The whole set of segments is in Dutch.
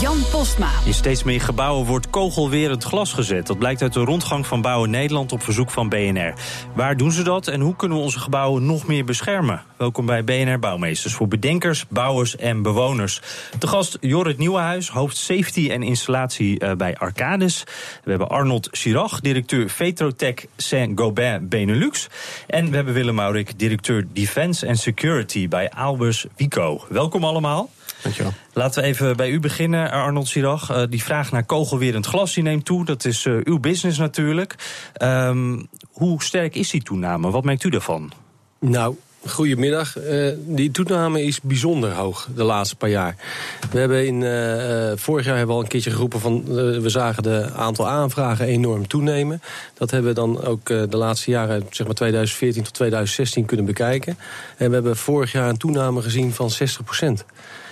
Jan Postma. In steeds meer gebouwen wordt kogelwerend glas gezet. Dat blijkt uit de rondgang van Bouwen Nederland op verzoek van BNR. Waar doen ze dat en hoe kunnen we onze gebouwen nog meer beschermen? Welkom bij BNR Bouwmeesters voor bedenkers, bouwers en bewoners. De gast Jorrit Nieuwenhuis, hoofd safety en installatie eh, bij Arcades. We hebben Arnold Chirag, directeur Vetrotech Saint-Gobain Benelux. En we hebben Willem Maurik, directeur Defense and Security bij Albers Wico. Welkom allemaal. Dankjewel. Laten we even bij u beginnen, Arnold Sirach. Uh, die vraag naar kogelwerend glas die neemt toe. Dat is uh, uw business natuurlijk. Um, hoe sterk is die toename? Wat merkt u daarvan? Nou, Goedemiddag. Uh, die toename is bijzonder hoog de laatste paar jaar. We hebben in, uh, vorig jaar hebben we al een keertje geroepen van uh, we zagen de aantal aanvragen enorm toenemen. Dat hebben we dan ook de laatste jaren, zeg maar 2014 tot 2016, kunnen bekijken. En we hebben vorig jaar een toename gezien van 60 procent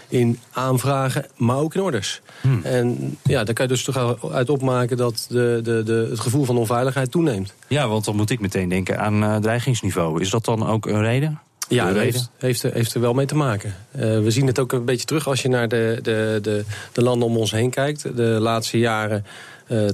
in aanvragen, maar ook in orders. Hmm. En ja, daar kan je dus toch uit opmaken dat de, de, de, het gevoel van onveiligheid toeneemt. Ja, want dan moet ik meteen denken aan uh, dreigingsniveau. Is dat dan ook een reden? Ja, dat heeft, heeft, heeft, er wel mee te maken. Uh, we zien het ook een beetje terug als je naar de, de, de, de landen om ons heen kijkt. De laatste jaren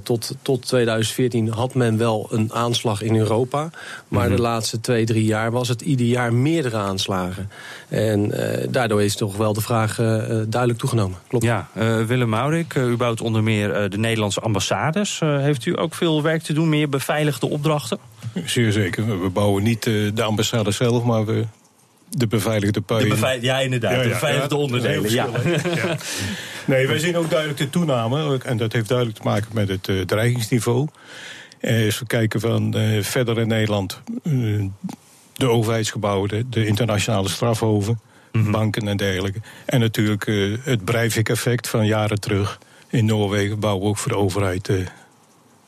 tot, tot 2014 had men wel een aanslag in Europa. Maar mm -hmm. de laatste twee, drie jaar was het ieder jaar meerdere aanslagen. En uh, daardoor is toch wel de vraag uh, duidelijk toegenomen. Klopt. Ja, Willem Maurik, u bouwt onder meer de Nederlandse ambassades. heeft u ook veel werk te doen, meer beveiligde opdrachten? Zeer zeker. We bouwen niet de ambassade zelf, maar we de beveiligde puien. De beveiligde, ja, inderdaad. Ja, ja, de beveiligde onderdelen. Ja. nee, wij zien ook duidelijk de toename. En dat heeft duidelijk te maken met het uh, dreigingsniveau. Uh, als we kijken van uh, verder in Nederland. de overheidsgebouwen, de, de internationale strafhoven. Mm -hmm. banken en dergelijke. En natuurlijk het Breivik-effect van jaren terug. In Noorwegen bouwen we ook voor de overheid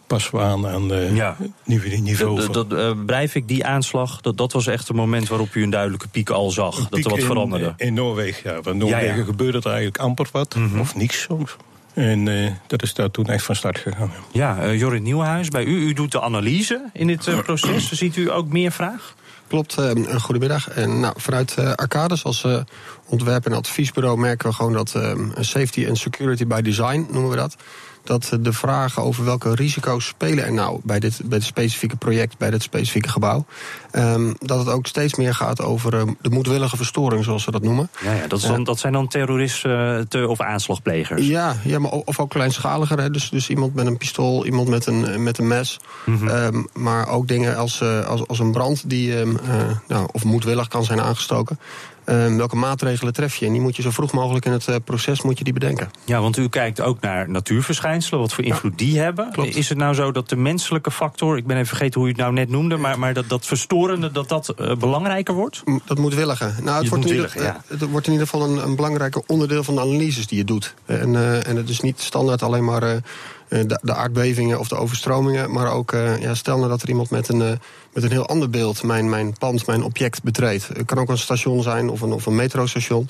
passen we aan aan uh, ja. nieuwe niveau. Dat, dat uh, Breivik, die aanslag, dat, dat was echt een moment waarop u een duidelijke piek al zag. Dat er wat in, veranderde. In Noorwegen, ja. Want Noorwegen ja, ja. gebeurde er eigenlijk amper wat, mm -hmm. of niks soms. En uh, dat is daar toen echt van start gegaan. Ja, uh, Jorrit Nieuwenhuis, bij u, u doet de analyse in dit uh, proces. Ziet u ook meer vraag? Klopt, uh, goedemiddag. En nou, vanuit uh, Arcades als uh, ontwerp- en adviesbureau merken we gewoon dat safety en security by design, noemen we dat dat de vragen over welke risico's spelen er nou bij dit, bij dit specifieke project, bij dit specifieke gebouw. Um, dat het ook steeds meer gaat over um, de moedwillige verstoring, zoals we dat noemen. Ja, ja dat, is dan, dat zijn dan terroristen uh, of aanslagplegers. Ja, ja maar of ook kleinschaliger. Hè. Dus, dus iemand met een pistool, iemand met een, met een mes. Mm -hmm. um, maar ook dingen als, als, als een brand die nou, of moedwillig kan zijn aangestoken. Um, welke maatregelen tref je? En die moet je zo vroeg mogelijk in het uh, proces moet je die bedenken. Ja, want u kijkt ook naar natuurverschijnselen, wat voor invloed ja, die hebben. Klopt. Is het nou zo dat de menselijke factor, ik ben even vergeten hoe u het nou net noemde, maar, maar dat, dat verstorende, dat dat uh, belangrijker wordt? Dat moet willen. Nou, het, wordt in, ieder, ja. het wordt in ieder geval een, een belangrijker onderdeel van de analyses die je doet. En, uh, en het is niet standaard alleen maar de, de, aardbevingen of de overstromingen. Maar ook, uh, ja, stel nou dat er iemand met een, uh, met een heel ander beeld mijn, mijn pand, mijn object betreedt. Het kan ook een station zijn of een, of een metrostation.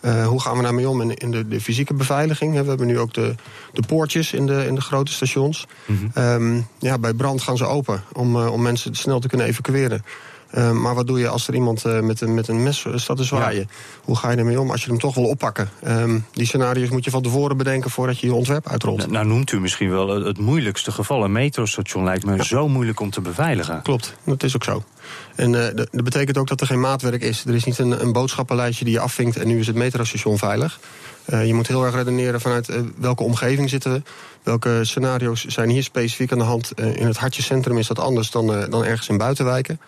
Uh, hoe gaan we daarmee om in, in de, de, fysieke beveiliging? We hebben nu ook de, de poortjes in de, in de grote stations. Mm -hmm. um, ja, bij brand gaan ze open om, om mensen snel te kunnen evacueren. Uh, maar wat doe je als er iemand uh, met, een, met een mes staat te zwaaien? Ja. Hoe ga je ermee om als je hem toch wil oppakken? Um, die scenario's moet je van tevoren bedenken voordat je je ontwerp uitrolt. Nou, nou noemt u misschien wel het moeilijkste geval. Een metrostation lijkt me ja. zo moeilijk om te beveiligen. Klopt, dat is ook zo. En uh, dat betekent ook dat er geen maatwerk is. Er is niet een, een boodschappenlijstje die je afvinkt en nu is het metrostation veilig. Uh, je moet heel erg redeneren vanuit uh, welke omgeving zitten we. welke scenario's zijn hier specifiek aan de hand. in het hartje centrum is dat anders dan, dan ergens in buitenwijken.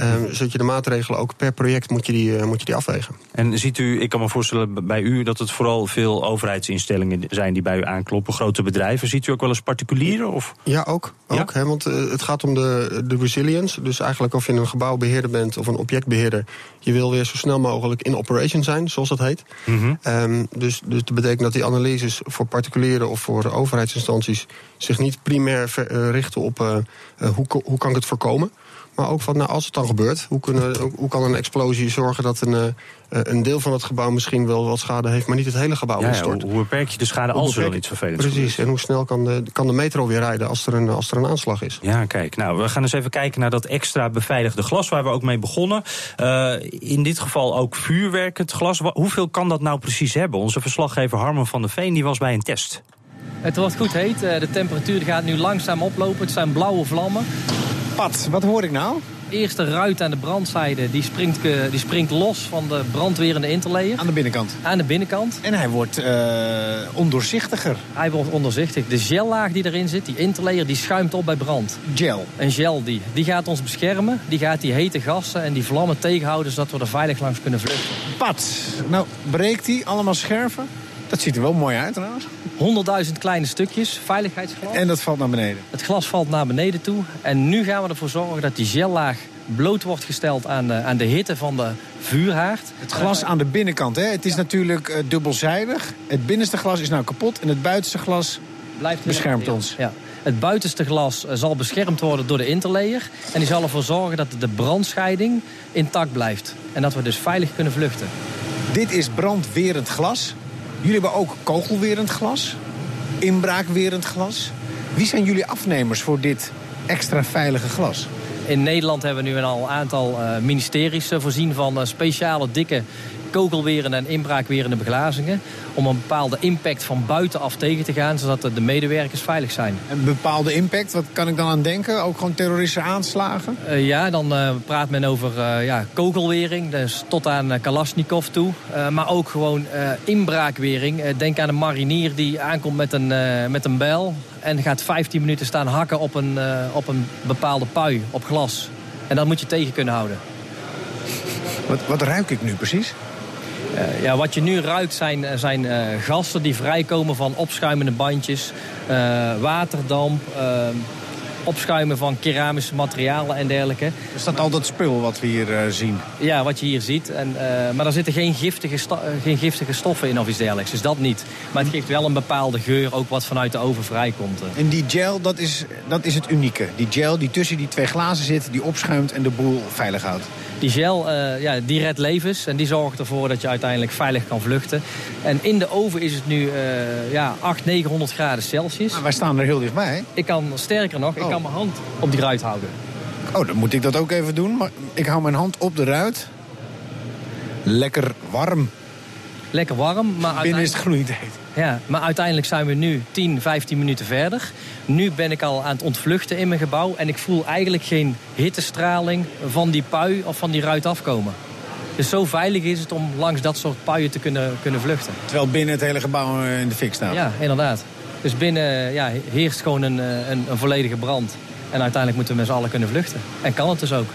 Um, zodat je de maatregelen ook per project moet je, die, uh, moet je die afwegen. En ziet u, ik kan me voorstellen bij u dat het vooral veel overheidsinstellingen zijn die bij u aankloppen, grote bedrijven. Ziet u ook wel eens particulieren? Of? Ja, ook. ook hè, want uh, het gaat om de, de resilience. Dus eigenlijk of je een gebouwbeheerder bent of een objectbeheerder, je wil weer zo snel mogelijk in operation zijn, zoals dat heet. Mm -hmm. um, dus, dus dat betekent dat die analyses voor particulieren of voor overheidsinstanties zich niet primair uh, richten op hoe, hoe kan ik het voorkomen. Maar ook van, nou, als het dan gebeurt, hoe, kunnen, hoe kan een explosie zorgen dat een, uh, een deel van het gebouw misschien wel wat schade heeft, maar niet het hele gebouw ja, instort? hoe beperk je de schade als er wel iets vervelends Precies, en hoe snel kan de, kan de metro weer rijden als er, een, als er een aanslag is? Ja, kijk, nou, we gaan eens even kijken naar dat extra beveiligde glas waar we ook mee begonnen. Uh, in dit geval ook vuurwerkend glas. Hoeveel kan dat nou precies hebben? Onze verslaggever Harmen van der Veen die was bij een test. Het wordt goed heet. De temperatuur gaat nu langzaam oplopen. Het zijn blauwe vlammen. Pat, wat hoor ik nou? De eerste ruit aan de brandzijde die springt, die springt los van de brandwerende interlayer. Aan de binnenkant? Aan de binnenkant. En hij wordt uh, ondoorzichtiger? Hij wordt ondoorzichtig. De gellaag die erin zit, die interlayer, die schuimt op bij brand. Gel? Een gel die. Die gaat ons beschermen. Die gaat die hete gassen en die vlammen tegenhouden... zodat we er veilig langs kunnen vluchten. Pat, nou breekt hij allemaal scherven? Dat ziet er wel mooi uit trouwens. 100.000 kleine stukjes, veiligheidsglas. En dat valt naar beneden? Het glas valt naar beneden toe. En nu gaan we ervoor zorgen dat die gellaag bloot wordt gesteld aan de, aan de hitte van de vuurhaard. Het glas aan de binnenkant, hè? het is natuurlijk uh, dubbelzijdig. Het binnenste glas is nou kapot en het buitenste glas Blijft beschermt ons. Ja. Het buitenste glas zal beschermd worden door de interlayer. En die zal ervoor zorgen dat de brandscheiding intact blijft. En dat we dus veilig kunnen vluchten. Dit is brandwerend glas. Jullie hebben ook kogelwerend glas, inbraakwerend glas. Wie zijn jullie afnemers voor dit extra veilige glas? In Nederland hebben we nu al een aantal uh, ministeries uh, voorzien van uh, speciale dikke kogelwerende en inbraakwerende beglazingen. Om een bepaalde impact van buitenaf tegen te gaan, zodat de medewerkers veilig zijn. Een bepaalde impact, wat kan ik dan aan denken? Ook gewoon terroristische aanslagen? Uh, ja, dan uh, praat men over uh, ja, kogelwering, dus tot aan Kalashnikov toe. maar ook gewoon inbraakwering. denk aan een marinier die aankomt met een, met een bijl en gaat 15 minuten staan hakken op een, op een bepaalde pui, op glas. En dat moet je tegen kunnen houden. Wat, wat ruik ik nu precies? Uh, ja, wat je nu ruikt zijn, zijn uh, gassen die vrijkomen van opschuimende bandjes, uh, waterdamp, opschuimen van keramische materialen en dergelijke. Is dat al dat spul wat we hier zien? Ja, wat je hier ziet. En, maar er zitten geen giftige, geen giftige stoffen in of iets dergelijks, dus dat niet. Maar het geeft wel een bepaalde geur, ook wat vanuit de oven vrijkomt. En die gel, dat is, dat is het unieke. Die gel die tussen die twee glazen zit, die opschuimt en de boel veilig houdt. Die gel uh, ja, die redt levens en die zorgt ervoor dat je uiteindelijk veilig kan vluchten. En in de oven is het nu uh, ja, 800, 900 graden Celsius. Maar wij staan er heel dichtbij. Ik kan, sterker nog, oh. ik kan mijn hand op die ruit houden. Oh, dan moet ik dat ook even doen. Maar ik hou mijn hand op de ruit. Lekker warm. Lekker warm. Maar Binnen is het gloeiend heet. Ja, maar uiteindelijk zijn we nu 10, 15 minuten verder. Nu ben ik al aan het ontvluchten in mijn gebouw... en ik voel eigenlijk geen hittestraling van die pui of van die ruit afkomen. Dus zo veilig is het om langs dat soort puien te kunnen, kunnen vluchten. Terwijl binnen het hele gebouw in de fik staat. Ja, inderdaad. Dus binnen ja, heerst gewoon een, een, een volledige brand. En uiteindelijk moeten we met z'n allen kunnen vluchten. En kan het dus ook.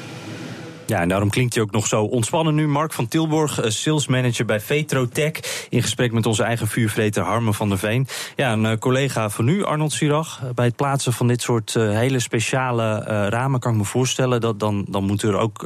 Ja, en daarom klinkt hij ook nog zo ontspannen nu. Mark van Tilborg, eh, sales manager bij Vetrotech. In gesprek met onze eigen vuurvreter Harmen van der Veen. Ja, een uh, collega van u, Arnold Sirach. Bij het plaatsen van dit soort hele speciale ramen kan ik me voorstellen... dat dan, dan moet er ook...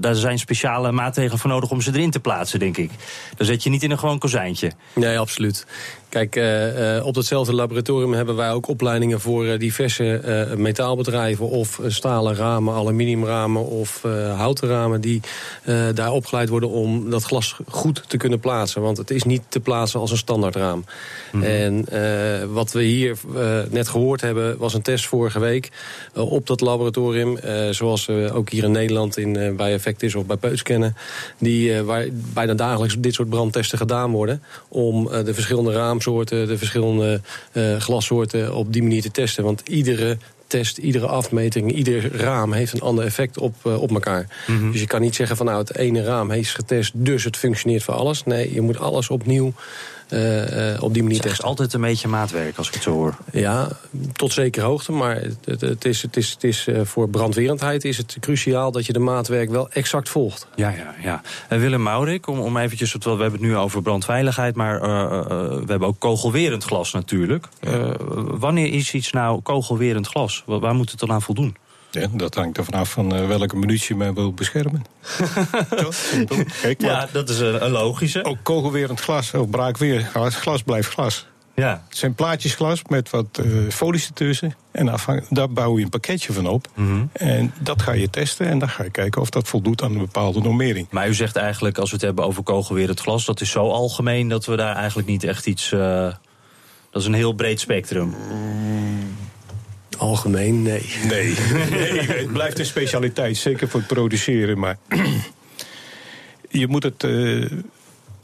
daar zijn speciale maatregelen voor nodig om ze erin te plaatsen, denk ik. Dan zet je niet in een gewoon kozijntje. Nee, absoluut. Kijk, uh, uh, op datzelfde laboratorium hebben wij ook opleidingen voor uh, diverse metaalbedrijven of stalen ramen, aluminiumramen of houten ramen die daar opgeleid worden om dat glas goed te kunnen plaatsen. Want het is niet te plaatsen als een standaard raam. Mm. En wat we hier net gehoord hebben was een test vorige week op dat laboratorium. zoals ook hier in Nederland in, bij Effectis of bij Peuts kennen. Die, waar bijna dagelijks dit soort brandtesten gedaan worden. Om de verschillende ramen soorten, de verschillende uh, glassoorten op die manier te testen. Want iedere test, iedere afmeting, ieder raam heeft een ander effect op, op elkaar. Mhm. Dus je kan niet zeggen van nou het ene raam heeft getest, dus het functioneert voor alles. Nee, je moet alles opnieuw op die manier testen. Het is altijd een beetje maatwerk als ik het zo hoor. Ja, tot zekere hoogte. Maar het, het is, het is, het is, uh, voor brandwerendheid is het cruciaal dat je de maatwerk wel exact volgt. Ja, ja, ja. En Willem Maurik, om, om eventjes, we hebben het nu over brandveiligheid, maar we hebben ook kogelwerend glas natuurlijk. wanneer is iets nou kogelwerend glas? Waar moet het dan aan voldoen? Ja, dat hangt er vanaf van uh, welke minuut je mij wil beschermen. Kijk, ja, dat is een, een, logische. Ook kogelwerend glas, of braakwerend glas. Glas blijft glas. Ja. Het zijn plaatjes glas met wat uh, folies ertussen. En afhang, daar bouw je een pakketje van op. Mm -hmm. En dat ga je testen en dan ga je kijken of dat voldoet aan een bepaalde normering. Maar u zegt eigenlijk, als we het hebben over kogelwerend glas... dat is zo algemeen dat we daar eigenlijk niet echt iets... Uh, dat is een heel breed spectrum. Algemeen, nee. Nee. nee, het blijft een specialiteit, zeker voor het produceren. Maar je moet het, uh,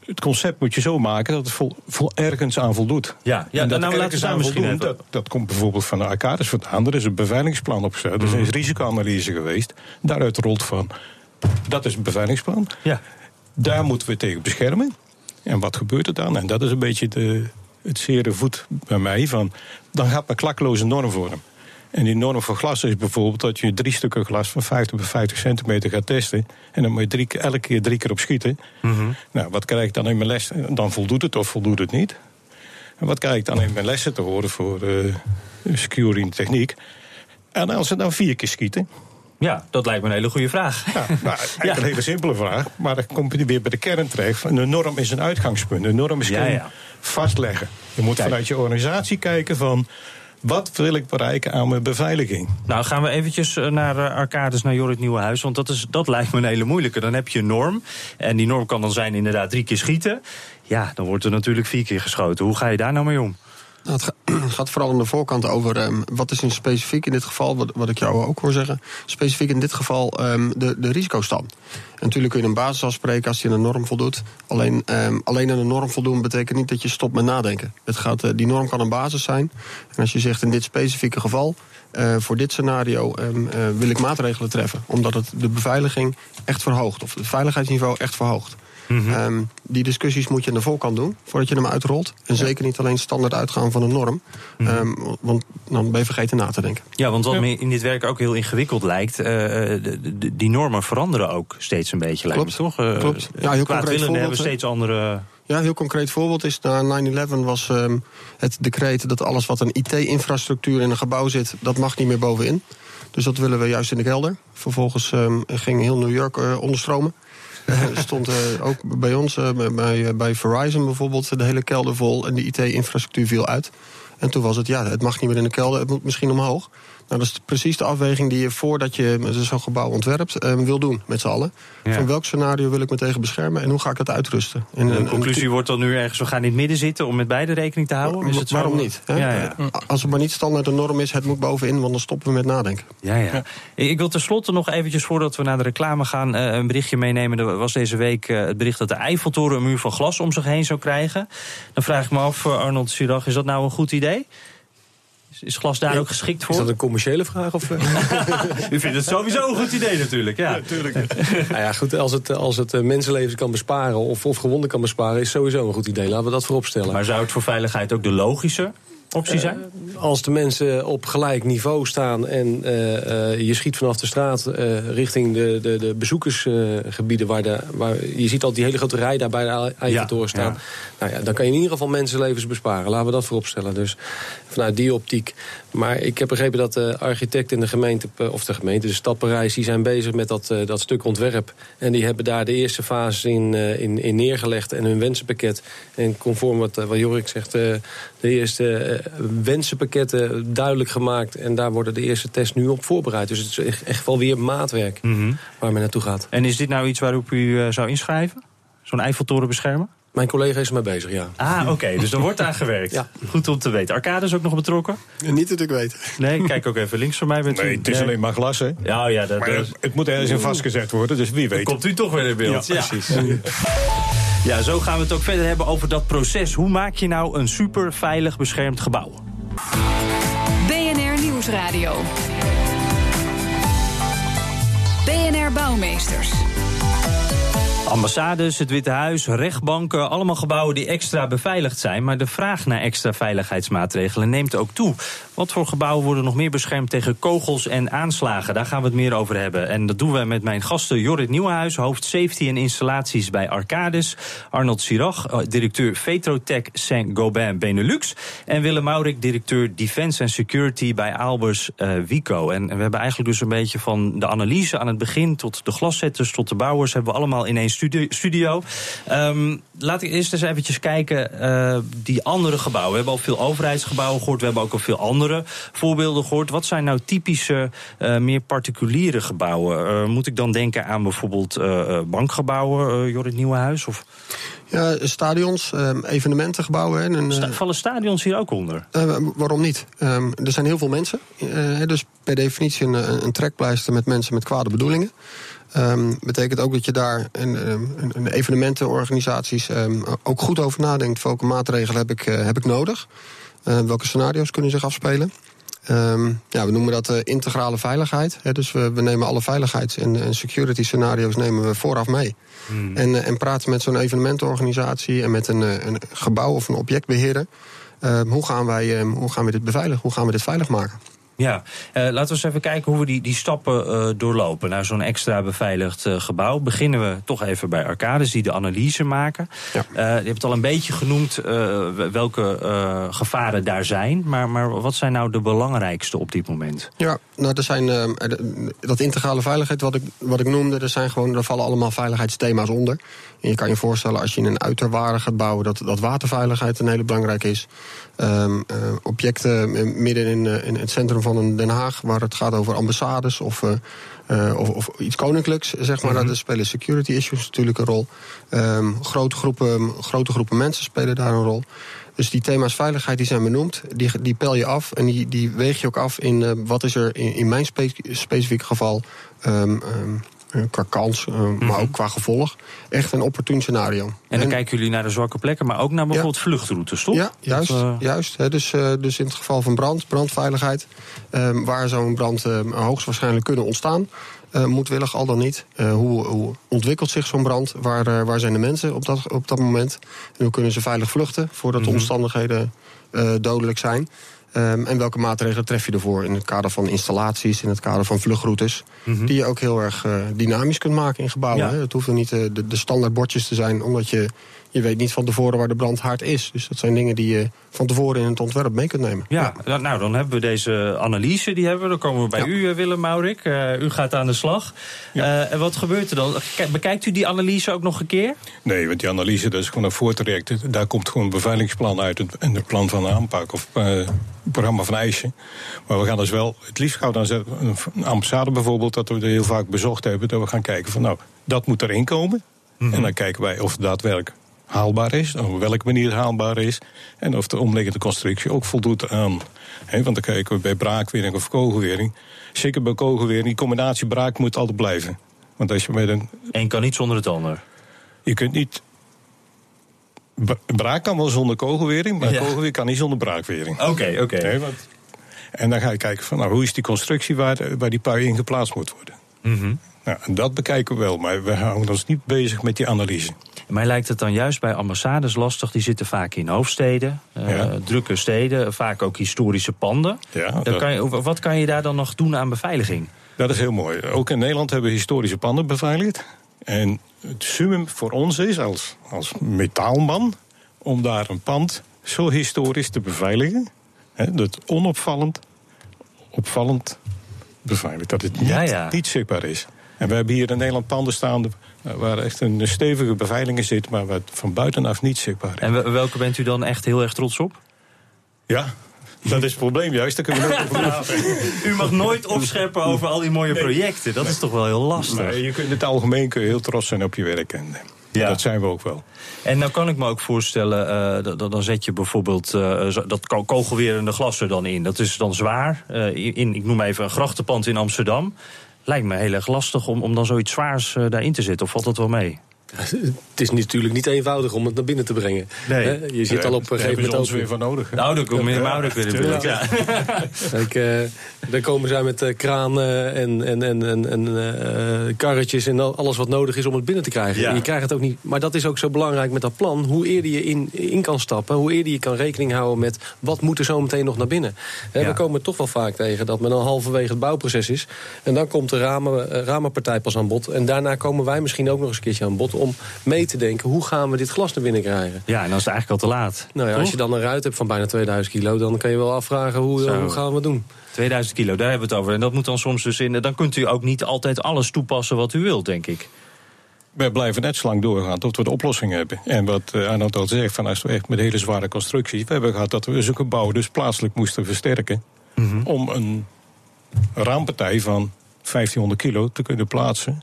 het concept moet je zo maken dat het vol, vol ergens aan voldoet. Ja, ja en dat nou laten we aan misschien voldoen, dat, dat komt bijvoorbeeld van de arcades vandaan. Er is een beveiligingsplan opgesteld. Er is een risicoanalyse geweest. Daaruit rolt van, dat is een beveiligingsplan. Ja. Daar moeten we tegen beschermen. En wat gebeurt er dan? En dat is een beetje de, het zere voet bij mij. Van, dan gaat een klakloze norm vorm. En die norm voor glas is bijvoorbeeld dat je drie stukken glas van 50 bij 50 centimeter gaat testen. En dan moet je drie, elke keer drie keer op schieten. Mm -hmm. Nou, wat krijg ik dan in mijn les? Dan voldoet het of voldoet het niet. En wat krijg ik dan in mijn lessen te horen voor uh, securing techniek? En als ze dan vier keer schieten. Ja, dat lijkt me een hele goede vraag. Ja, nou, eigenlijk ja. een hele simpele vraag. Maar dan kom je weer bij de kern terecht. De norm is een uitgangspunt. De norm is ja, ja. vastleggen. Je moet Kijk. vanuit je organisatie kijken van... Wat wil ik bereiken aan mijn beveiliging? Nou, gaan we eventjes naar uh, Arcades, naar Jorrit Nieuwenhuis. Want dat, is, dat lijkt me een hele moeilijke. Dan heb je een norm. En die norm kan dan zijn inderdaad drie keer schieten. Ja, dan wordt er natuurlijk vier keer geschoten. Hoe ga je daar nou mee om? Nou, het, gaat, vooral aan de voorkant over um, wat is een specifiek in dit geval, wat, wat ik jou ook hoor zeggen, specifiek in dit geval um, de, de risicostand. En natuurlijk kun je een basis afspreken als je een norm voldoet. Alleen, um, alleen aan een norm voldoen betekent niet dat je stopt met nadenken. Het gaat, uh, die norm kan een basis zijn. En als je zegt in dit specifieke geval, uh, voor dit scenario uh, wil ik maatregelen treffen, omdat het de beveiliging echt verhoogt, of het veiligheidsniveau echt verhoogt. Mhm. Mm -hmm. um, die discussies moet je aan de voorkant doen voordat je hem uitrolt. En ja. zeker niet alleen standaard uitgaan van een norm. Mm -hmm. um, want dan ben je vergeten na te denken. Ja, want wat ja. me in dit werk ook heel ingewikkeld lijkt... Uh, de, de, die normen veranderen ook steeds een beetje, lijkt Klopt. me toch? Uh, Klopt. Ja, heel concreet voorbeeld, hebben steeds andere... Ja, heel concreet voorbeeld is na 9-11 was um, het decreet... dat alles wat een IT-infrastructuur in een gebouw zit... dat mag niet meer bovenin. Dus dat willen we juist in de kelder. Vervolgens ging heel New York uh, onderstromen. Stond uh, ook bij ons, uh, bij, bij Verizon bijvoorbeeld, de hele kelder vol en de IT-infrastructuur viel uit. En toen was het, ja, het mag niet meer in de kelder, het moet misschien omhoog. Nou, dat is precies de afweging die je voordat je zo'n gebouw ontwerpt uh, wil doen met z'n allen. Ja. Van welk scenario wil ik me tegen beschermen en hoe ga ik dat uitrusten? En, de conclusie en, wordt dan nu ergens, we gaan in het midden zitten om met beide rekening te houden? Is het waarom zo? niet? Hè? Ja, ja. Als het maar niet standaard de norm is, het moet bovenin, want dan stoppen we met nadenken. Ja, ja. Ik wil tenslotte nog eventjes, voordat we naar de reclame gaan, een berichtje meenemen. Er was deze week het bericht dat de Eiffeltoren een muur van glas om zich heen zou krijgen. Dan vraag ik me af, Arnold Sirach, is dat nou een goed idee? Is glas daar ja, ook geschikt voor? Is dat een commerciële vraag? Of? U vindt het sowieso een goed idee natuurlijk. Ja, ja tuurlijk. nou ja, goed, als het, als het mensenlevens kan besparen of, of gewonden kan besparen... is sowieso een goed idee. Laten we dat voorop stellen. Maar zou het voor veiligheid ook de logische optie zijn? Uh, als de mensen op gelijk niveau staan en uh, uh, je schiet vanaf de straat richting de, de, de bezoekersgebieden... waar, de, waar je ziet al die hele grote rij daar bij de Eiffeltoren staan... Ja. Nou ja, dan kan je in ieder geval mensenlevens besparen. Laten we dat voorop stellen. Dus vanuit die optiek. Maar ik heb begrepen dat de architect in de gemeente... of de gemeente, de stad Parijs, die zijn bezig met dat, dat stuk ontwerp. En die hebben daar de eerste fase in, in, in neergelegd en hun wensenpakket. En conform wat, wat Jorik zegt, de eerste wensenpakketten duidelijk gemaakt. En daar worden de eerste tests nu op voorbereid. Dus het is echt wel weer maatwerk mm -hmm. waar men naartoe gaat. En is dit nou iets waarop u uh, zou inschrijven? Zo'n Eiffeltoren beschermen? Mijn collega is er mee bezig, ja. Ah, oké. Okay. Dus er wordt aan gewerkt. ja. Goed om te weten. Arcade is ook nog betrokken? Niet dat ik weet. Nee, kijk ook even links van mij. Bent nee, u. het is nee. alleen maar glas, hè? Ja, ja. Dat, maar het moet ergens in vastgezet worden, dus wie weet. Dan komt u toch weer in beeld. Ja, precies. Ja. zo gaan we het ook verder hebben over dat proces. Hoe maak je nou een super veilig beschermd gebouw? BNR Nieuwsradio. BNR Bouwmeesters. Ambassades, het Witte Huis, rechtbanken, allemaal gebouwen die extra beveiligd zijn. Maar de vraag naar extra veiligheidsmaatregelen neemt ook toe. Wat voor gebouwen worden nog meer beschermd tegen kogels en aanslagen? Daar gaan we het meer over hebben. En dat doen we met mijn gasten Jorrit Nieuwenhuis, hoofd safety en installaties bij Arcades. Arnold Sirach, eh, directeur Vetrotech Saint-Gobain Benelux. En Willem Maurik, directeur Defense and Security bij Albers uh, Wico. En we hebben eigenlijk dus een beetje van de analyse aan het begin tot de glaszetters, tot de bouwers, hebben we allemaal in één studio. Um, laat ik eerst eens eventjes kijken. Uh, die andere gebouwen. We hebben al veel overheidsgebouwen gehoord. We hebben ook al veel andere voorbeelden gehoord. Wat zijn nou typische, uh, meer particuliere gebouwen? Uh, moet ik dan denken aan bijvoorbeeld bankgebouwen, Jorrit Nieuwenhuis? Of? Ja, stadions, um, evenementengebouwen. En, Sta vallen stadions hier ook onder? waarom niet? Um, er zijn heel veel mensen. dus per definitie een, een trekpleister met mensen met kwade bedoelingen. Um, betekent ook dat je daar een, een evenementenorganisaties um, ook goed over nadenkt. Welke maatregelen heb ik, uh, heb ik nodig? Uh, welke scenario's kunnen zich afspelen? Um, ja, we noemen dat uh, integrale veiligheid. Hè, dus we, we, nemen alle veiligheids- en, en security scenario's nemen we vooraf mee. Hmm. En, en praten met zo'n evenementenorganisatie en met een, een gebouw of een objectbeheerder. hoe, gaan wij, hoe gaan we dit beveiligen? Hoe gaan we dit veilig maken? Ja, uh, laten we eens even kijken hoe we die, die stappen uh, doorlopen naar zo'n extra beveiligd uh, gebouw. Beginnen we toch even bij Arcades, die de analyse maken. Ja. je hebt het al een beetje genoemd welke gevaren daar zijn. Maar, maar wat zijn nou de belangrijkste op dit moment? Ja, nou, er zijn dat integrale veiligheid wat ik, wat ik noemde, er, zijn gewoon, er vallen allemaal veiligheidsthema's onder. En je kan je voorstellen als je in een uiterwaarde gaat bouwen, dat, dat waterveiligheid een hele belangrijke is. Um, uh, objecten midden in, uh, in, het centrum van Den Haag, waar het gaat over ambassades of, uh, of, of, iets koninklijks, zeg maar. Mm -hmm. Daar spelen security issues natuurlijk een rol. Um, grote, groepen, grote groepen mensen spelen daar een rol. Dus die thema's veiligheid die zijn benoemd, die, die pel je af en die, die weeg je ook af in wat is er in, in mijn spe specifieke geval. Um, uh, qua kans, uh, mm -hmm. maar ook qua gevolg. Echt een opportun scenario. En dan en, kijken jullie naar de zwakke plekken, maar ook naar bijvoorbeeld ja, vluchtroutes, toch? Ja, juist. Dat, uh... juist hè, dus, dus in het geval van brand, brandveiligheid, waar zo'n brand hoogstwaarschijnlijk kunnen ontstaan. moedwillig al dan niet. hoe, hoe, ontwikkelt zich zo'n brand? Waar, waar zijn de mensen op dat, op dat moment? En hoe kunnen ze veilig vluchten voordat de omstandigheden dodelijk zijn? Um, en welke maatregelen tref je ervoor in het kader van installaties, in het kader van vluchtroutes, mm -hmm. die je ook heel erg uh, dynamisch kunt maken in gebouwen. Ja. Hè? Het hoeven niet uh, de, de standaard bordjes te zijn, omdat je je weet niet van tevoren waar de brandhaard is. Dus dat zijn dingen die je van tevoren in het ontwerp mee kunt nemen. Ja, ja. nou dan hebben we deze analyse, die hebben we. Dan komen we bij ja. u, Willem Maurik. Uh, u gaat aan de slag. Ja. Uh, en wat gebeurt er dan? Bekijkt u die analyse ook nog een keer? Nee, want die analyse dat is gewoon een voortraject. Daar komt gewoon een beveiligingsplan uit en het plan van aanpak of uh, programma van eisen. Maar we gaan dus wel, het liefst gaan we dan een ambassade bijvoorbeeld, dat we er heel vaak bezocht hebben, dat we gaan kijken van nou, dat moet erin komen. Mm -hmm. En dan kijken wij of het daadwerkelijk haalbaar is, op welke manier haalbaar is. En of de omliggende constructie ook voldoet aan. He, want dan kijken we bij braakwering of kogelwering. Zeker bij kogelwering, die combinatie braak moet altijd blijven. Want als je met een. Eén kan niet zonder het ander. Je kunt niet. Braak kan wel zonder kogelwering, maar ja. kogelwering kan niet zonder braakwering. Oké, okay, oké. Okay. Nee, en dan ga je kijken van nou, hoe is die constructie waar, waar die pui in geplaatst moet worden. Mm -hmm. Nou, en dat bekijken we wel, maar we houden ons niet bezig met die analyse. Mij lijkt het dan juist bij ambassades lastig. Die zitten vaak in hoofdsteden, uh, ja. drukke steden, vaak ook historische panden. Ja, dat... kan je, wat kan je daar dan nog doen aan beveiliging? Dat is heel mooi. Ook in Nederland hebben we historische panden beveiligd. En het summum voor ons is als, als metaalman om daar een pand zo historisch te beveiligen. Hè, dat onopvallend, opvallend beveiligd. Dat het niet, ja, ja. niet zichtbaar is. En we hebben hier in Nederland panden staan waar echt een stevige beveiliging zit, maar wat van buitenaf niet zichtbaar is. En welke bent u dan echt heel erg trots op? Ja, dat is het probleem juist. Daar kunnen we nooit over U mag nooit opscheppen over al die mooie nee. projecten. Dat nee. is toch wel heel lastig. Nee, je kunt in het algemeen kun je heel trots zijn op je werk. En, ja. Dat zijn we ook wel. En nou kan ik me ook voorstellen, uh, dan zet je bijvoorbeeld uh, dat kogelwerende glas er dan in. Dat is dan zwaar. Uh, in, ik noem even een grachtenpand in Amsterdam lijkt me heel erg lastig om, om dan zoiets zwaars uh, daarin te zetten. Of valt dat wel mee? Het is natuurlijk niet eenvoudig om het naar binnen te brengen. Nee. Je zit al op een gegeven moment ook weer van nodig. Nou, daar meer Maurits weer in beeld. Ja. Kijk, uh, dan komen zij met uh, kranen en, en, en, en, en uh, karretjes en alles wat nodig is om het binnen te krijgen. Ja. Je krijgt het ook niet. Maar dat is ook zo belangrijk met dat plan. Hoe eerder je in, in kan stappen, hoe eerder je kan rekening houden met wat moet er zo meteen nog naar binnen. Ja. We komen toch wel vaak tegen dat men al halverwege het bouwproces is. En dan komt de ramen, ramenpartij pas aan bod. En daarna komen wij misschien ook nog eens een keertje aan bod om mee te denken... hoe gaan we dit glas naar binnen krijgen? Ja, en dan is het eigenlijk al te laat. Nou ja, als je dan een ruit hebt van bijna 2000 kilo... dan kan je wel afvragen hoe, hoe gaan we het doen. 2000 kilo, daar hebben we het over. En dat moet dan soms dus in... dan kunt u ook niet altijd alles toepassen wat u wilt, denk ik. We blijven net zo lang doorgaan tot we de oplossing hebben. En wat uh, Arnold al zegt, van als we echt met hele zware constructies... we hebben gehad dat we zo'n gebouw dus plaatselijk moesten versterken... Mm -hmm. om een raampartij van 1500 kilo te kunnen plaatsen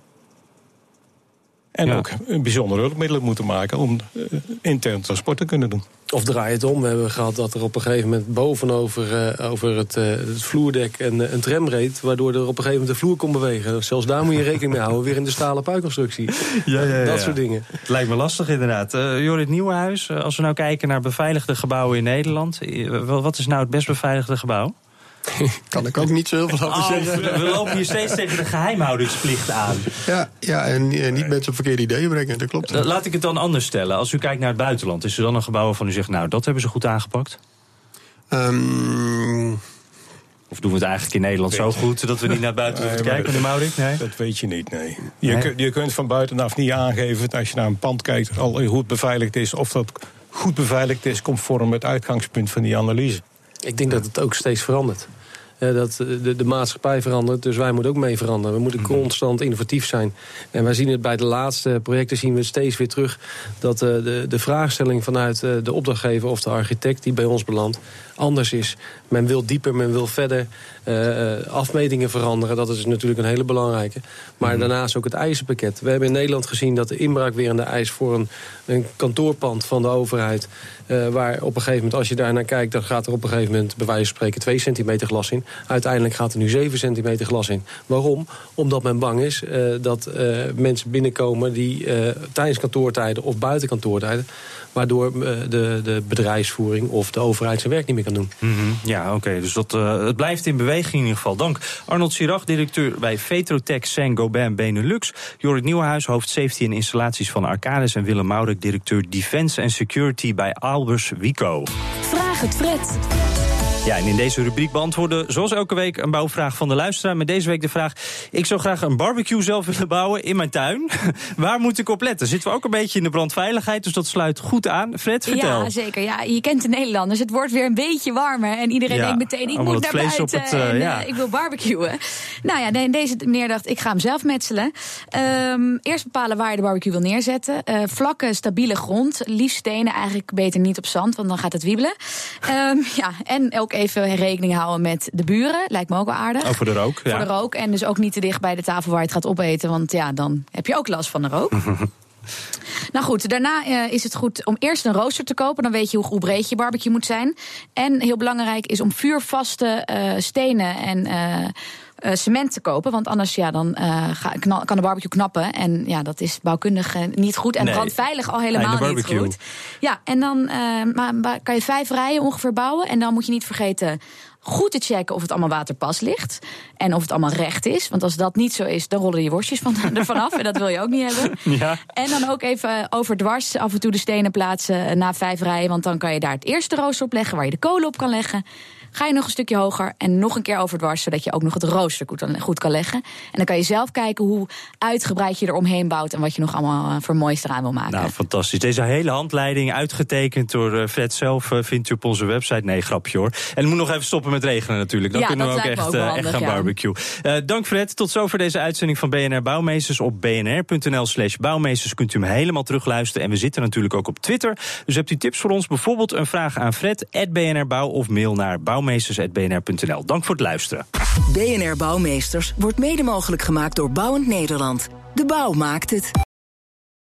en ja. ook bijzondere hulpmiddelen moeten maken om uh, intern transport te kunnen doen. Of draai het om. We hebben gehad dat er op een gegeven moment bovenover uh, over het, uh, het, vloerdek een, een tram reed... waardoor er op een gegeven moment de vloer kon bewegen. Zelfs daar moet je rekening mee houden, weer in de stalen puikconstructie. Ja, ja, ja, dat soort dingen. Het lijkt me lastig inderdaad. Uh, Jorrit Nieuwenhuis, als we nou kijken naar beveiligde gebouwen in Nederland... wat is nou het best beveiligde gebouw? kan ik ook niet zo heel veel over oh, zeggen. We lopen hier steeds tegen de geheimhoudingsplicht aan. Ja, ja en, en niet mensen op verkeerde ideeën brengen, dat klopt. Laat ik het dan anders stellen. Als u kijkt naar het buitenland, is er dan een gebouw waarvan u zegt... nou, dat hebben ze goed aangepakt? Um, of doen we het eigenlijk in Nederland zo goed... dat we niet naar buiten hoeven te kijken, meneer Maurik? Nee? Dat weet je niet, nee. Je, nee. Je kunt van buitenaf niet aangeven... als je naar een pand kijkt, al hoe het beveiligd is... of dat goed beveiligd is, conform het uitgangspunt van die analyse. Ik denk dat het ook steeds verandert. Uh, dat de, de, maatschappij verandert, dus wij moeten ook mee veranderen. We moeten constant innovatief zijn. En wij zien het bij de laatste projecten zien we steeds weer terug... dat uh, de, de vraagstelling vanuit uh, de opdrachtgever of de architect die bij ons belandt... anders is. Men wil dieper, men wil verder afmetingen veranderen. Dat is natuurlijk een hele belangrijke. Maar mm. daarnaast ook het eisenpakket. We hebben in Nederland gezien dat de inbraakwerende eis... voor een, een kantoorpand van de overheid... waar op een gegeven moment, als je daar naar kijkt... dan gaat er op een gegeven moment bij wijze van spreken 2 centimeter glas in. Uiteindelijk gaat er nu 7 centimeter glas in. Waarom? Omdat men bang is uh, dat mensen binnenkomen... die tijdens kantoortijden of buiten kantoortijden... waardoor de, de bedrijfsvoering of de overheid zijn werk niet meer kan doen. Mm -hmm. Ja, oké. Okay. Dus dat, het blijft in beweging in ieder geval. Dank Arnold Sirach, directeur bij Vetrotech Saint-Gobain Benelux. Jorrit Nieuwenhuis, hoofd safety en installaties van Arcades... en Willem Maurek, directeur Defense and Security bij Albers Wico. Vraag het Fred. Ja, en in deze rubriek beantwoorden zoals elke week een bouwvraag van de luisteraar. Met deze week de vraag, ik zou graag een barbecue zelf willen bouwen in mijn tuin. Waar moet ik op letten? Zitten we ook een beetje in de brandveiligheid, dus dat sluit goed aan. Fred, vertel. Ja, zeker. Ja, je kent de Nederlanders. Het wordt weer een beetje warmer en iedereen ja, denkt meteen, ik moet naar buiten op het, uh, en ja. uh, ik wil barbecuen. Nou ja, deze meneer dacht, ik ga hem zelf metselen. Um, eerst bepalen waar je de barbecue wil neerzetten. Uh, vlakke, stabiele grond. Liefst stenen, eigenlijk beter niet op zand, want dan gaat het wiebelen. Um, ja, en ook even rekening houden met de buren. Lijkt me ook wel aardig. Voor de rook. Voor ja. de rook. En dus ook niet te dicht bij de tafel waar je het gaat opeten. Want ja, dan heb je ook last van de rook. Nou goed, daarna uh, is het goed om eerst een rooster te kopen. Dan weet je hoe, hoe breed je barbecue moet zijn. En heel belangrijk is om vuurvaste uh, stenen en uh, uh, cement te kopen. Want anders ja, dan, uh, ga, knal, kan de barbecue knappen. En ja, dat is bouwkundig uh, niet goed. En nee. brandveilig al helemaal niet goed. Ja, en dan maar, kan je vijf rijen ongeveer bouwen. En dan moet je niet vergeten goed te checken of het allemaal waterpas ligt. En of het allemaal recht is. Want als dat niet zo is, dan rollen je worstjes van, ervan af. En dat wil je ook niet hebben. Ja. En dan ook even overdwars af en toe de stenen plaatsen na vijf rijen. Want dan kan je daar het eerste rooster op leggen waar je de kolen op kan leggen. Ga je nog een stukje hoger en nog een keer overdwars... zodat je ook nog het rooster goed kan leggen. En dan kan je zelf kijken hoe uitgebreid je eromheen bouwt... en wat je nog allemaal voor moois eraan wil maken. Nou, fantastisch. Deze hele handleiding, uitgetekend door Fred zelf... vindt u op onze website. Nee, grapje hoor. En het moet nog even stoppen met regenen natuurlijk. Dan ja, kunnen we ook echt, ook handig, echt gaan ja. barbecue. Uh, dank Fred. Tot zover deze uitzending van BNR Bouwmeesters. Op bnr.nl slash bouwmeesters kunt u hem helemaal terugluisteren. En we zitten natuurlijk ook op Twitter. Dus hebt u tips voor ons? Bijvoorbeeld een vraag aan Fred, BNR Bouw... of mail naar bouwmeesters.bnr Dank voor het luisteren. BNR Bouwmeesters wordt mede mogelijk gemaakt door Bouwend Nederland. De bouw maakt het.